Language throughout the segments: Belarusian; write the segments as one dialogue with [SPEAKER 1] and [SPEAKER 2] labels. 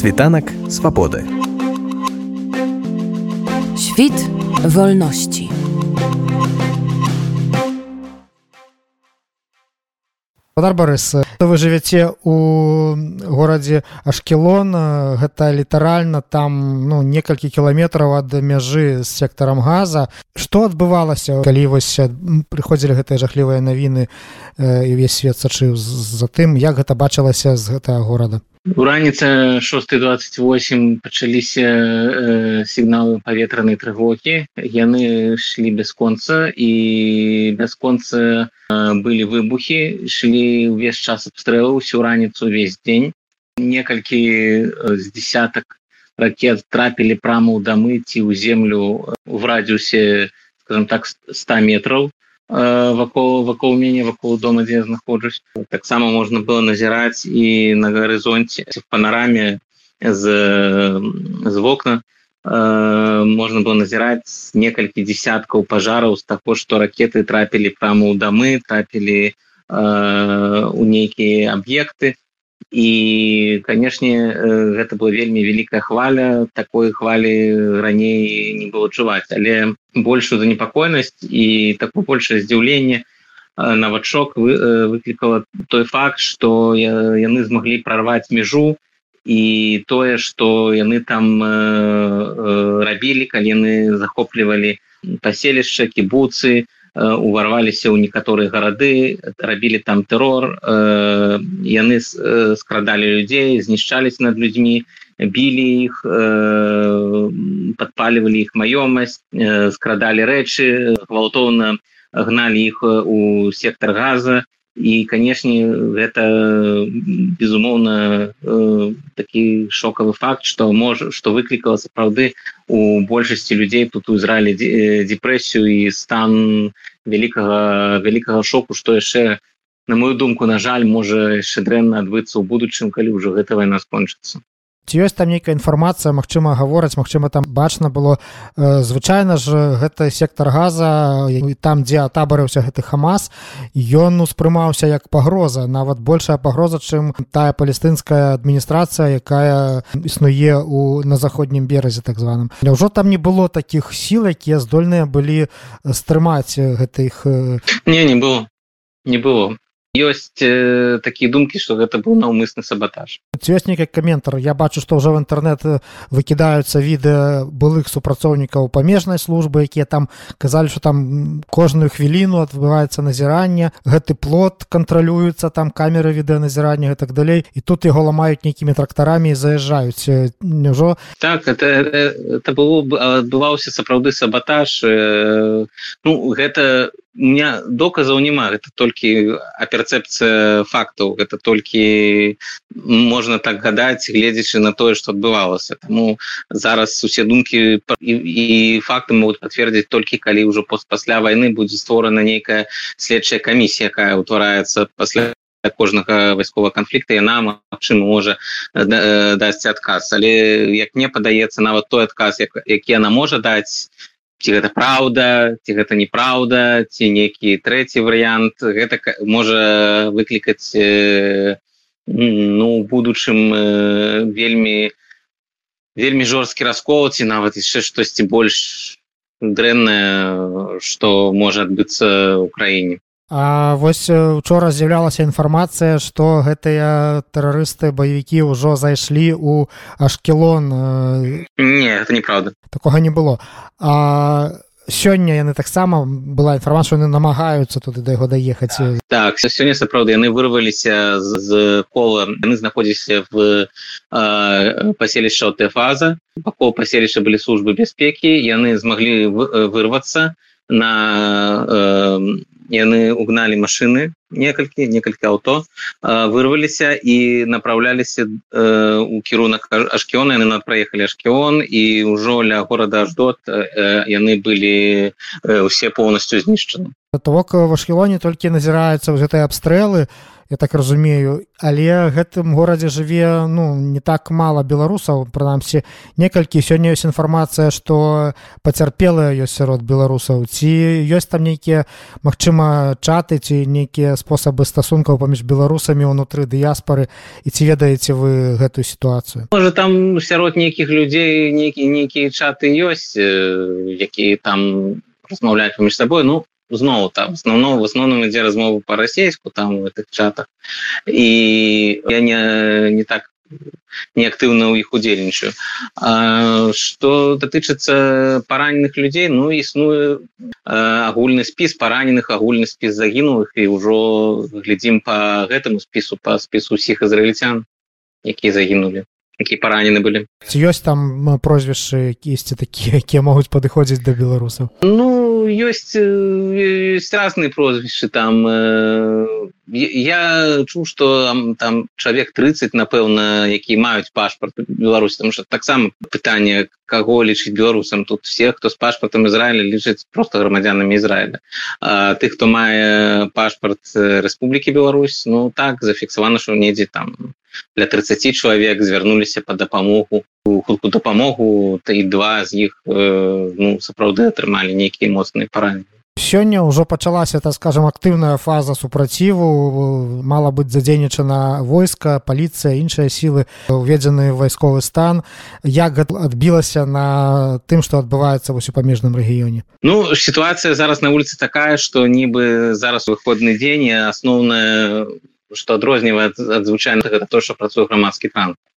[SPEAKER 1] Світанак свабоды.
[SPEAKER 2] Świt wolności.
[SPEAKER 3] Дар Барыс вы жывяце у горадзе Ашкелон гэта літаральна там ну некалькі кіламетраў ад мяжы з сектарам газа што адбывалася калі вось прыходзілі гэтыя жахлівыя навіны і ўвесь свет сачыў за тым як гэта бачылася з гэтага горада
[SPEAKER 4] У раніца 628 пачаліся э, сігналы паветранай трывогі. Яны шлі бясконца і бясконца э, былі выбухі ішлі ўвесь час абстрэлу всю раніцу увесь дзень. Некалькі з десятак ракет трапілі прама ў дамы ці ў землю в радіусе скажем так 100 метров вакол вакол мяне вакол дома дзе я знаходжусь таксама можна было назіраць і на гарызонце в панараме з з вокна можна было назіраць некалькі десяткаў пажараў з таго што ракеты трапілі прама ў дамы трапілі у нейкія аб'екты і канешне гэта была вельмі вялікая хваля. Такой хвалі раней не было чуваць. Але большую занепакойнасць і такое большее здзіўленне навачок вы, выклікала той факт что яны змаглі прорваць мяжу і тое что яны там рабілі калі яны захоплівалі паселішча кібуцы уварваліся ў некаторыя гарады рабілі там тэрор яны скрадалі людзей знішчались над людзьмі білі іх падпалівалі іх маёмасць скрадалі рэчы гвалтоўна гналі іх у сектор газа. І канешне гэта безумоўна такі шокавы факт что можа что выклікала сапраўды у большасці людзей тут у ізраілі депрэсію і стан вялікага вялікага шоку што яшчэ на мою думку на жаль можа яшчэ дрэнна адбыцца ў будучым калі ўжо гэта вайна скончыцца
[SPEAKER 3] ці ёсць там нейкая інфармацыя Мачыма гавораць Мачыма там бачна было. Э, звычайна ж гэта сектор газа там дзе атабарыўся гэты хамас ён успрымаўся як пагроза нават большая пагроза чым тая палестынская адміністрацыя якая існуе у на заходнім беразе так званым. Няўжо там не было такіх сіл якія здольныя былі стрымаць гэтых
[SPEAKER 4] не не было. Не было ёсць э, такія думкі что гэта быў наўмысны сабатаж
[SPEAKER 3] ёсць нейкі каментар я бачу што ўжо в інтэрнет выкідаюцца відэа былых супрацоўнікаў памежнай службы якія там казалі что там кожную хвіліну адбываецца назіранне гэты плод кантралюецца там камеры відэаназірання так далей. І тут яго ламаюць нейкімі трактарамі і заязджаюць няжо
[SPEAKER 4] так это это было адбываўся сапраўды сабатаж э, ну гэта меня доказаў няма гэта толькі а перцэпцыя фактаў гэта толькі можна так гадаць гледзячы на тое что адбывалася тому зараз усе думкі і, і факты могуць пацвердзіць толькі калі ўжо пост пасля войны будзе створана нейкая следчая камісія якая ўтвараецца пасля кожнага вайсковага канфлікта яна магчыма можа дасць адказ але як мне падаецца нават той адказ які яна можа даць ці гэта праўда ці гэта неправда ці нейкі трэці варыянт гэта можа выклікаць э, ну будучым э, вельмі вельмі жорсткі раскол ці нават яшчэ штосьці больш дрэннае што можа адбыцца ў краіне
[SPEAKER 3] А вось учора з'яўлялася інфармацыя што гэтыя тэрарысты баевікі ўжо зайшлі у ашкелон
[SPEAKER 4] не это неправда
[SPEAKER 3] такога не было. А сёння яны таксама была інфармацыя яны намагаюцца туды да яго даехаць.
[SPEAKER 4] Так сёння сапраўды яны вырваліся з кола яны знаходзіліся в паселішча тэфаза. Бакол паселішча былі службы бяспекі яны змаглі вырвацца на э, яны угналі машины некалькі некалькі аўто вырваліся і направляліся у кірунак ашкіона яны над праехалі ашкіон і ўжо ля горада аждот яны былі усе поўнасцю знішчаны
[SPEAKER 3] тавок в ашкілоне толькі назіраюцца гэтыя абстрэлы я так разумею але гэтым горадзе жыве ну не так мало беларусаў прынамсі некалькі. Сёння ёсць інфармацыя што пацярпелая ёсць сярод беларусаў. Ці ёсць там нейкія Мачыма магчыма чаты ці нейкія спосабы стасункаў паміж беларусамі ўнутры дыяспары і ці ведаеце вы гэтую сітуацыю?
[SPEAKER 4] Можа там сярод нейкіх людзей нейкі нейкія чаты ёсць якія там размаўляюць паміж сабой. Ну зноў там основном в асноўным ідзе размову па-расейску там у гэтых чатах. І я не не так неактыўна ў іх удзельнічаю. Что датычыцца параненых людзей ну існуе агульны спіс параненых агульны спіс загінулых і ўжо глядзім по гэтаму спісу по спісу усіх ізраільцян якія загінулі якія паранены былі.
[SPEAKER 3] Ці ёсць там прозвішчы кісьці такія якія могуць падыходзіць да беларусаў?
[SPEAKER 4] Ну ёсць ёсць разныя прозвішчы там я чуў что там чалавек 30 напэўна які маюць пашпарт Беларусь там что таксама пытанне каго лічыць беларусам. Тут все хто з пашпартам Ізраіля лічыць просто грамадзянамі Ізраіля. Ты хто мае пашпарт Рэспублікі Беларусь ну так зафіксавана що недзе там для 30 чалавек звярнуліся по дапамогу хутку дапамогу і два з іх ну сапраўды атрымалі нейкія моцныя параметры
[SPEAKER 3] сёння ўжо пачалася так скажем актыўная фаза супраціву мала быць задзейнічана войска паліцыя іншыя сілы уведзены вайсковы стан. Як адбілася на тым што адбываецца вось у памежным рэгіёне?
[SPEAKER 4] Ну сітуацыя зараз на вуліцы такая што нібы зараз выходны дзень асноўная што адрознівае ад звычайнага гэта то што працуе грамадскі транспорт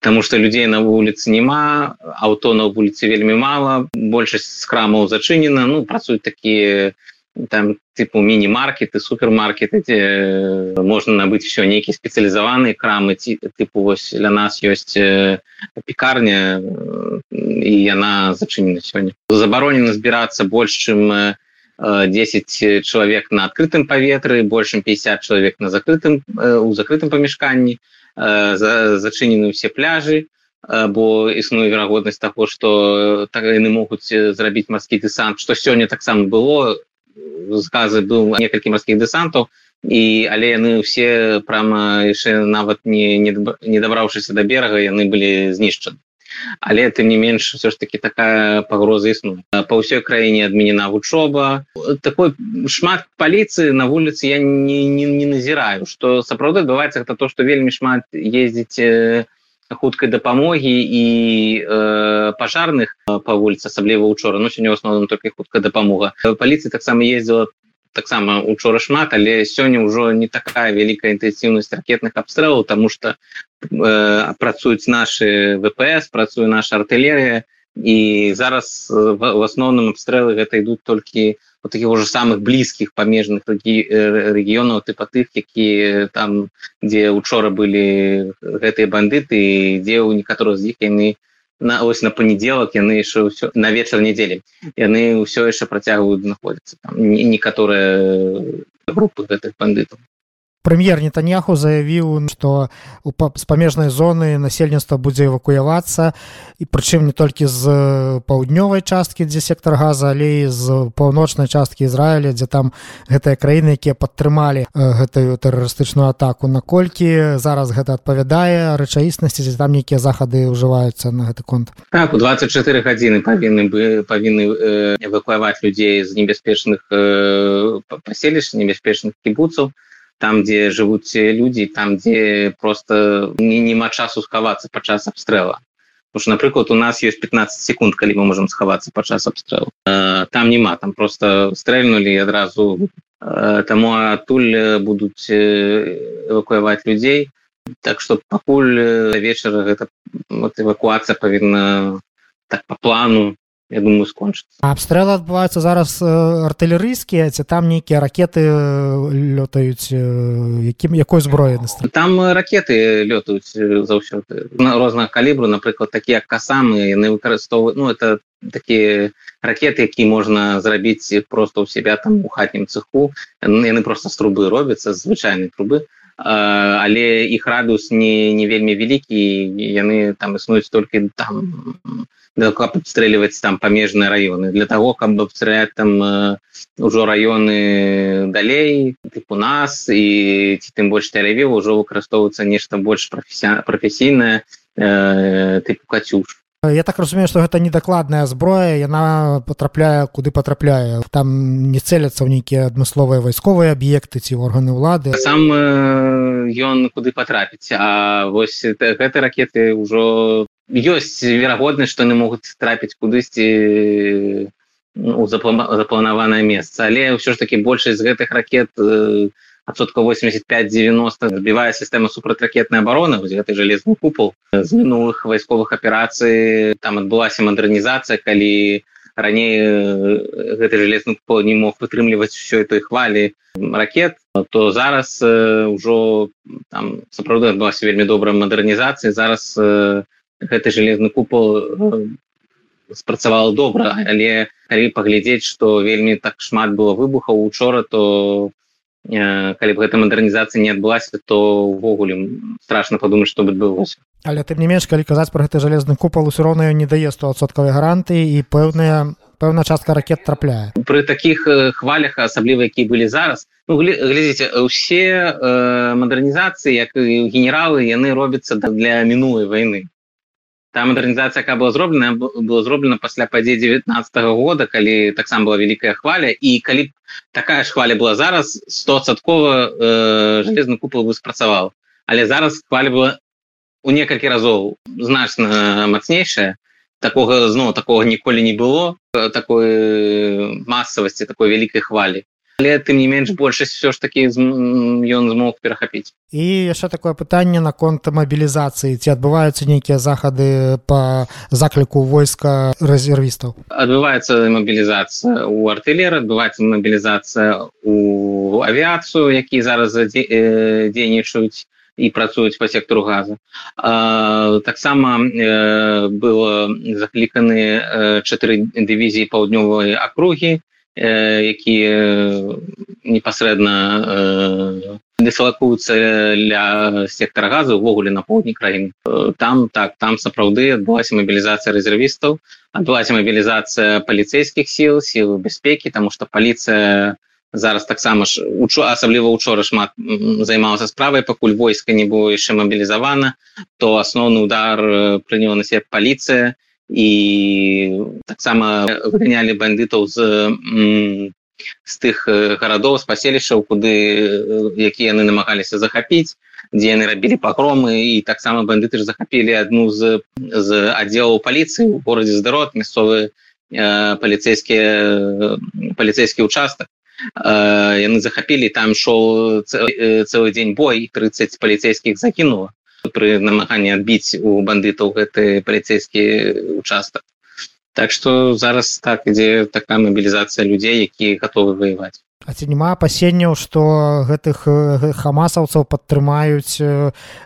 [SPEAKER 4] Таму што людзей на вуліцы няма аўто на вуліцы вельмі мала большасць з храмаў зачынена. Ну працуюць такія там типу міні-маркеты супермаркеты дзе можна набыць все нейкія спецыялізаваныя крамы ці тыпу вось для нас ёсць пекарня і яна зачынена сёння. Забаронена збірацца больш чым 10 чалавек на адкрытым паветры большым 50 чалавек на закрытым у закрытым памяшканні за зачынены ўсе пляжы бо існуе верагоднасць таго што так яны могуць зрабіць марскі дэсант што сёння таксама было. Сказы быў некалькі марскіх дэсантаў і але яны ўсе прама яшчэ нават не не дабраўшыся да берага яны былі знішчаны але тым не менш все ж таки такая пагроза існуе. Па ўсёй краіне адменена вучоба. Такой шмат паліцыі на вуліцы я не, не, не назіраю. Что сапраўды адбываецца гэта то что вельмі шмат ездзіць хуткай дапамогі і э, пажарных па вуліцы асабліва учора. Ну сёння ў асноўным только хуткая дапамога. Паліцыя таксама ездзіла таксама учора шмат але сёння ўжо не такая вялікая інтэнсіўнасць ракетных абстрэлаў тому что э, працуюць наши впс працуе наша артылерія і зараз в, в асноўным абстрэлы гэта ідуць толькі у таких уже самых блізкіх памежных рэгіёнаў тыпа тых які там дзе учора былі гэтыя бандыты дзе ў некаторых з іх яны на ось на панядзелак яны яшчэ ўсё на вечар нядзелі яны ўсё яшчэ працягваюць знаходзіцца некаторыя групы гэтых бандытаў
[SPEAKER 3] прэм'ер нетаньяху заявіў што у з памежнай зоны насельніцтва будзе эвакуявацца і прычым не толькі з паўднёвай часткі дзе сектор газа але з паўночнай часткі Ізраіля дзе там гэтыя краіны якія падтрымалі гэтую тэрарыстычную атаку. Наколькі зараз гэта адпавядае рэчаіснасці дзе там нейкія захады ўжываюцца на гэты конт?
[SPEAKER 4] Так у 24 гадзіны павінны бы павінны эвакуаваць людзей з небяспечных паселішч небяспечных кібуцаў там дзе жывуць людзі там дзе просто не няма часу схавацца падчас абстрэла что напрыклад у нас есть 15 секунд калі мы можем схавацца падчас абстрэлу там няма там просто стрэльнули адразу таму адтуль будуць эвакуяваць людзей так что пакуль вечара гэта вот, эвакуацыя павінна так по плану я думаю скончыцца
[SPEAKER 3] абстрэлы адбываюцца зараз артылерыйскія ці там нейкія ракеты лётаюць якім якой зброі
[SPEAKER 4] там ракеты лётаюць заўсёды на рознага калібру напрыклад такія касамы яны выкарыстоўваюць ну это такія ракеты які можна зрабіць просто ў себя там у хатнім цеху. Яны просто з трубы робяцца звычайнай трубы але іх радыус не не вельмі вялікі яны там існуюць толькі там каб абстрэльваць там памежныя раёны. Для того каб абстряляць там ужо раёны далей тыпу нас і ці тым больш тэлеві ўжо выкарыстоўваецца нешта больш прафесійнае э, тыпу кацюш
[SPEAKER 3] Я так разумею што гэта недакладная зброя яна патрапляе куды патрапляе там не цэляцца ў нейкія адмысловыя вайсковыя аб'екты ці органы ўлады.
[SPEAKER 4] Сам ён куды патрапіць А вось гэты ракеты ўжо ёсць верагоднасць што яны могуць трапіць кудысьці у запланаванае месца. Але ўсё ж таки большасць з гэтых ракет адсотка 85-90 збівае сістэма супрацьракетнай абароны гэты жалезны купол з мінулых вайсковых аперацый там адбылася мадэрнізацыя калі раней гэты жалезны купол не мог вытрымліваць ўсё той хвалі ракет то зараз ўжо там сапраўды адбылася вельмі добрая мадэрнізацыя зараз гэты жалезны купол спрацавала добра але калі паглядзець што вельмі так шмат было выбухаў учора то калі б гэта мадэрнізацыя не адбылася то увогуле страшно падумаць што бы адбылося
[SPEAKER 3] але ты не менш калі казаць про гэты жалезны купал усё роўна не дае стосоткавай гаранты і пэўная пэўна частка ракет трапляе.
[SPEAKER 4] Пры таких хвалях асабліва які былі зараз ну, глядзіце усе э, мадэрнізацыі як генералы яны робяцца для мінулай войны та мадэрнізацыя якая была зроблена было зроблена пасля падзей 19 -го года калі таксама была вялікая хваля. І калі такая ж хваля была зараз стосадкова э, жалезны купал бы спрацаваў але зараз хваля была у некалькі разоў значна мацнейшая. Такога зноў такого ніколі не было такой масавасці такой вялікай хвалі але тым не менш большасць все ж таки ён змог перахапіць
[SPEAKER 3] і яшчэ такое пытанне наконт мабілізацыі ці адбываюцца нейкія захады по закліку войска рэзервістаў
[SPEAKER 4] адбываецца мабілізацыя у артылер адбываецца мабілізацыя у авіяцыю які зараз дзейнічаюць і працуюць по сектору газа таксама э, было закліканы чатыры дывізіі паўднёвай акругі якія непасрэдна дыслакуюцца для сектора газу увогуле на поўдні краін там так там сапраўды адбылася мабілізацыя рэзервістаў адбылася мабілізацыя паліцейскіх сіл сілы бяспекі тому что паліцыя зараз таксама ж учу асабліва учора шмат займалася справай пакуль войска не было яшчэ мабілізавана то асноўны удар на себе паліцыя і таксама выганялі бандытаў з з тых гарадоў з паселішчаў куды якія яны намагаліся захапіць дзе яны рабілі пагромы і таксама бандыты ж захапілі адну з з аддзелаў паліцыі у горадзе здарот мясцовы паліцейскія паліцейскі участак яны захапілі там шоу цэлы дзень бой 30 паліцейскіх закінула пры намаганні адбіць у бандытаў гэты паліцейскі участак. Так что зараз так ідзе такая мабілізацыя людзей які готовы воевать
[SPEAKER 3] А ці няма апасенняў што гэтых хамасаўцаў падтрымаюць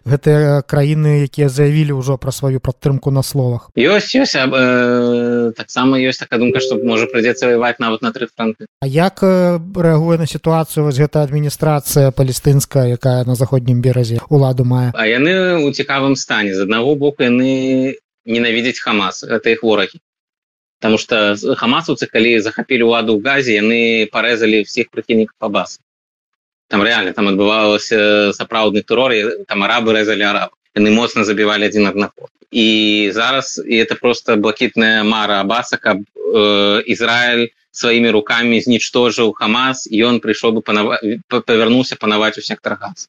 [SPEAKER 3] гэтыя краіны якія заявілі ўжо пра сваю падтрымку на словах?
[SPEAKER 4] Ёсць ёсць э, таксама ёсць такая думка што можа прыйдзецца воевать нават на тры фронты
[SPEAKER 3] А як рэагуе на сітуацыю вось гэта адміністрацыя палестынская якая на заходнім беразе уладу мае
[SPEAKER 4] А яны у цікавым стане. З аднаго боку яны ненавідзяць хамас. Гэта іх ворагі. Потому что хамасаўцы калі захапілі ўладу ў газе яны парэзалі всех прыхільнікаў абаса там реально там адбывалася сапраўдны турор там арабы рэзалі араб яны моцна забівалі адзін аднако і зараз і это просто блакітная мара абаса каб э, Ізраиль сваімі руками знічтожыў хамас ён прыйшоў бы панава... павярнуўся панаваць у сектор газ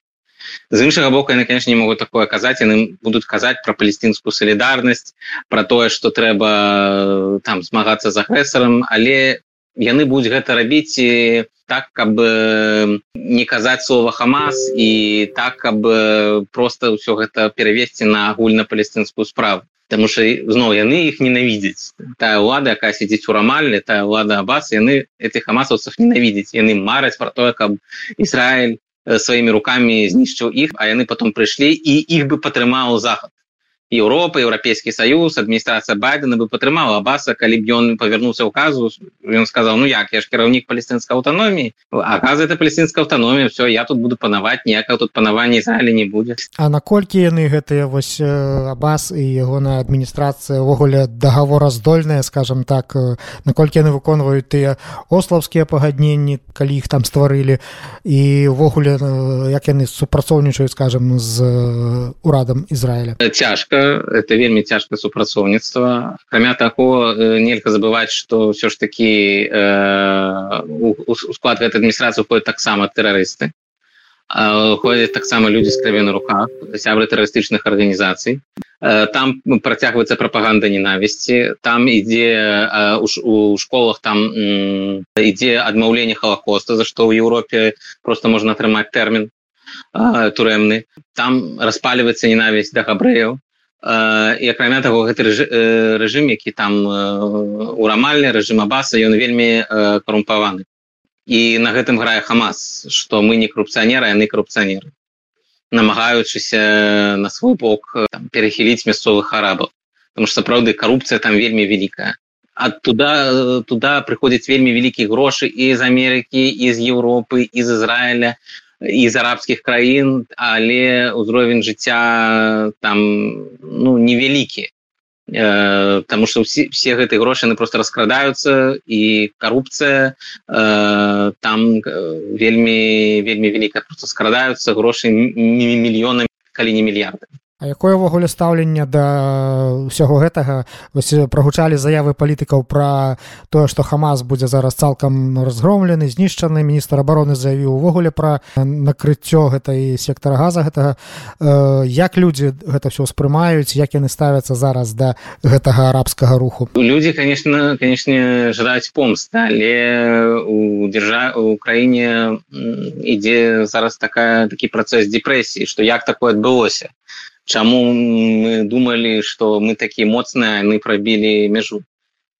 [SPEAKER 4] з іншага боку яны конечно не могуць такое казаць яны будуць казаць про палестинскую солідарнасць про тое что трэба там змагацца з агрэсарам але яны будуць гэта рабіць так каб не казаць слова хамас і так каб просто ўсё гэта перавесці на агульна-палестинскую справу. Потому что зноў яны іх ненавідзяць. Тая ўлада якая сядзіць у рамалле тая ўлада абас яны этих хамасаўцах ненавідзець яны мараць про тое каб Ізраиль сваімі руками знішчыў іх а яны потом прыйшлі і іх бы падтрымаў захад Еўропа еўрапейскі саюз адміністрацыя байдена бы падтрымала абаса калі б ён павярнуўся указу ён сказал ну як я ж кіраўнік палестынскай аўтаноміі аказ это палестынская аўтаномія все я тут буду панаваць ніякага тут панавання Ізраілі не будзе
[SPEAKER 3] А наколькі яны гэтыя вось абас і ягоная адміністрацыя ўвогуле дагавораздольная скажем так наколькі яны выконваюць тыя ославскія пагадненні калі іх там стварылі і увогуле як яны супрацоўнічаюць скажем з урадам Ізраіля?
[SPEAKER 4] Цяжка цяжка это вельмі цяжкае супрацоўніцтва акрамя таго нельга забываць что ўсё ж таки э, у склад гэтай адміністрацыі ходят таксама тэрарысты ходзяць таксама людзі з крыве на руках сябры тэрарыстычных арганізацый там працягваецца прапаганда ненавісці там ідзе у школах там ідзе адмаўленне халакоста за што ў Еўропе просто можна атрымаць тэрмін турэмны там распальваецца ненавісць да габрэяў і акрамя таго гэты рэжым які там урамальны рэжым абаса ён вельмі карумпаваны і на гэтым грае хамас что мы не коррупцыянеры яны коррупцыянеры намагаючыся на свой бок перахіліць мясцовых арабаў. Потому что сапраўды коррупцыя там вельмі вялікая. Ад туда туда прыходзяць вельмі вялікія грошы і з Амерыкі і з Еўропы і з Ізраіля з арабскіх краін але ўзровень жыцця там ну невялікі. Э, потому что все, все гэтые грошы яны просто раскрадаюцца і коррупцыя э, там вельмі вельмі вялікая просто скрадаюцца грошы мільёнамі калі не мільярды
[SPEAKER 3] А якое ўвогуле стаўленне да ўсяго гэтага? Вось прагучалі заявы палітыкаў пра тое што хамас будзе зараз цалкам разгромлены знішчаны. Міністр обороны заявіў увогуле пра накрыццё гэтай сектара газа гэтага. Як людзі гэта все ўспрымаюць як яны ставяцца зараз да гэтага арабскага руху?
[SPEAKER 4] Людзі конечно канешне жадаюць помсты але у дзяржа у краіне ідзе зараз такая такі працэс депрэсіі што як такое адбылося чаму мы думалі что мы такія моцныя мы прабілі мяжу.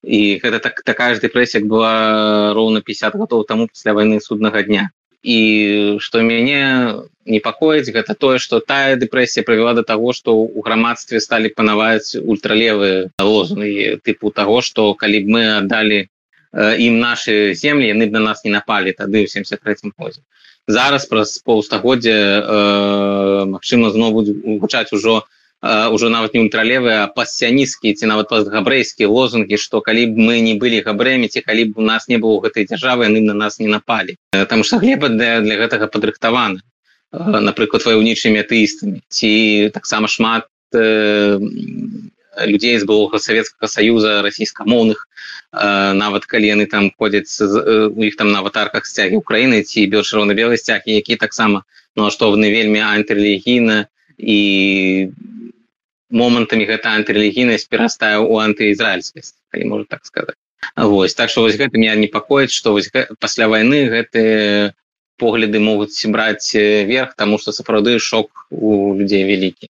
[SPEAKER 4] І гэта так такая ж дэпрэсія была роўна 50 гадоў таму пасля войны суднага дня. І что мяне непакоіць гэта тое что тая дэпрэсія правяла до того что у грамадстве сталі панаваць ультралевы лозны тыпу того что калі б мы аддалі ім наши землі яны б на нас не напалі тады ў 73 годзе зараз праз паўстагоддзя э, Мачыма зноў гучаць ужо ўжо нават не ультралевыя пасцянісцкія ці нават габрэйскія лозунгі што калі б мы не былі габрэмі ці калі б у нас не было гэтай дзяржавы яны на нас не напалі. Там што глеба для, для гэтага падрыхтавана напрыклад ваяўнічымі атэістамі ці таксама шмат людзей з былога савецкага саюза расійскамоўных нават калі яны там ходзяць у іх там на аватарках сцягі Украіны ці бел чырвона-белы сцягі які таксама налаштованы вельмі антырэлігійна і момантамі гэта антырэлігійнасць перастае у антыізраільскасць калі можа так сказаць. Вось так что вось гэта меня непакоіць что вось пасля войны гэтыя погляды могуць браць верх тому что сапраўды шок у людзей вялікі